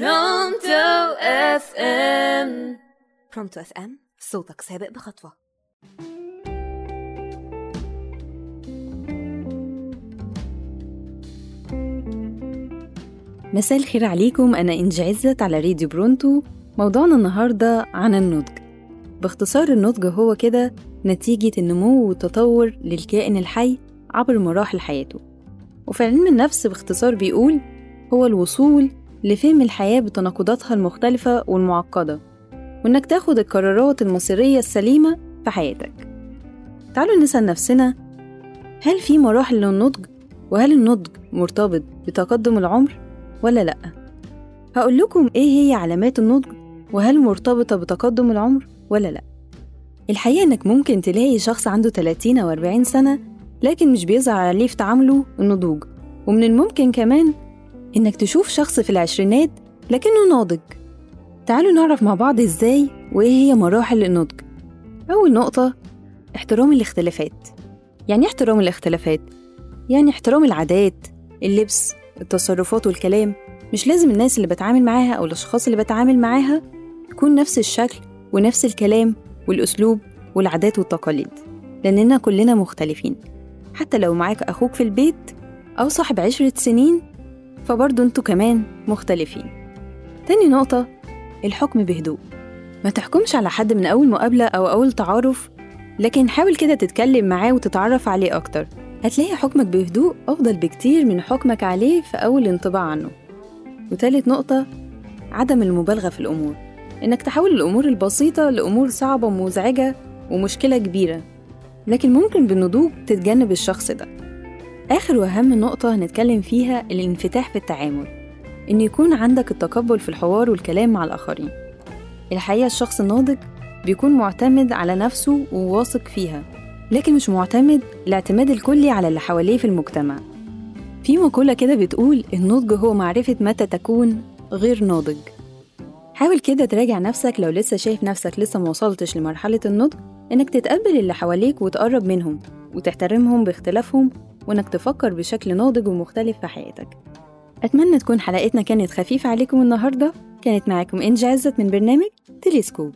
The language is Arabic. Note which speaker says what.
Speaker 1: برونتو أف إم.
Speaker 2: برونتو أف إم صوتك سابق بخطوة. مساء الخير عليكم أنا إنجي عزت على راديو برونتو موضوعنا النهاردة عن النضج. باختصار النضج هو كده نتيجة النمو والتطور للكائن الحي عبر مراحل حياته. وفي علم النفس باختصار بيقول هو الوصول لفهم الحياة بتناقضاتها المختلفة والمعقدة وإنك تاخد القرارات المصيرية السليمة في حياتك تعالوا نسأل نفسنا هل في مراحل للنضج؟ وهل النضج مرتبط بتقدم العمر ولا لأ؟ هقول لكم إيه هي علامات النضج وهل مرتبطة بتقدم العمر ولا لأ؟ الحقيقة إنك ممكن تلاقي شخص عنده 30 أو 40 سنة لكن مش بيظهر عليه في تعامله النضوج ومن الممكن كمان إنك تشوف شخص في العشرينات لكنه ناضج. تعالوا نعرف مع بعض إزاي وإيه هي مراحل النضج. أول نقطة احترام الاختلافات. يعني إيه احترام الاختلافات؟ يعني احترام العادات اللبس التصرفات والكلام. مش لازم الناس اللي بتعامل معاها أو الأشخاص اللي بتعامل معاها يكون نفس الشكل ونفس الكلام والأسلوب والعادات والتقاليد لأننا كلنا مختلفين. حتى لو معاك أخوك في البيت أو صاحب عشرة سنين فبرضه أنتوا كمان مختلفين. تاني نقطة الحكم بهدوء. ما تحكمش على حد من أول مقابلة أو أول تعارف لكن حاول كده تتكلم معاه وتتعرف عليه أكتر. هتلاقي حكمك بهدوء أفضل بكتير من حكمك عليه في أول انطباع عنه. وتالت نقطة عدم المبالغة في الأمور. إنك تحول الأمور البسيطة لأمور صعبة ومزعجة ومشكلة كبيرة. لكن ممكن بالنضوج تتجنب الشخص ده. آخر وأهم نقطة هنتكلم فيها الانفتاح في التعامل إن يكون عندك التقبل في الحوار والكلام مع الآخرين. الحقيقة الشخص الناضج بيكون معتمد على نفسه وواثق فيها لكن مش معتمد الاعتماد الكلي على اللي حواليه في المجتمع. في مقولة كده بتقول النضج هو معرفة متى تكون غير ناضج. حاول كده تراجع نفسك لو لسه شايف نفسك لسه موصلتش لمرحلة النضج إنك تتقبل اللي حواليك وتقرب منهم وتحترمهم باختلافهم وإنك تفكر بشكل ناضج ومختلف في حياتك. أتمنى تكون حلقتنا كانت خفيفة عليكم النهاردة. كانت معاكم إنجي عزت من برنامج تليسكوب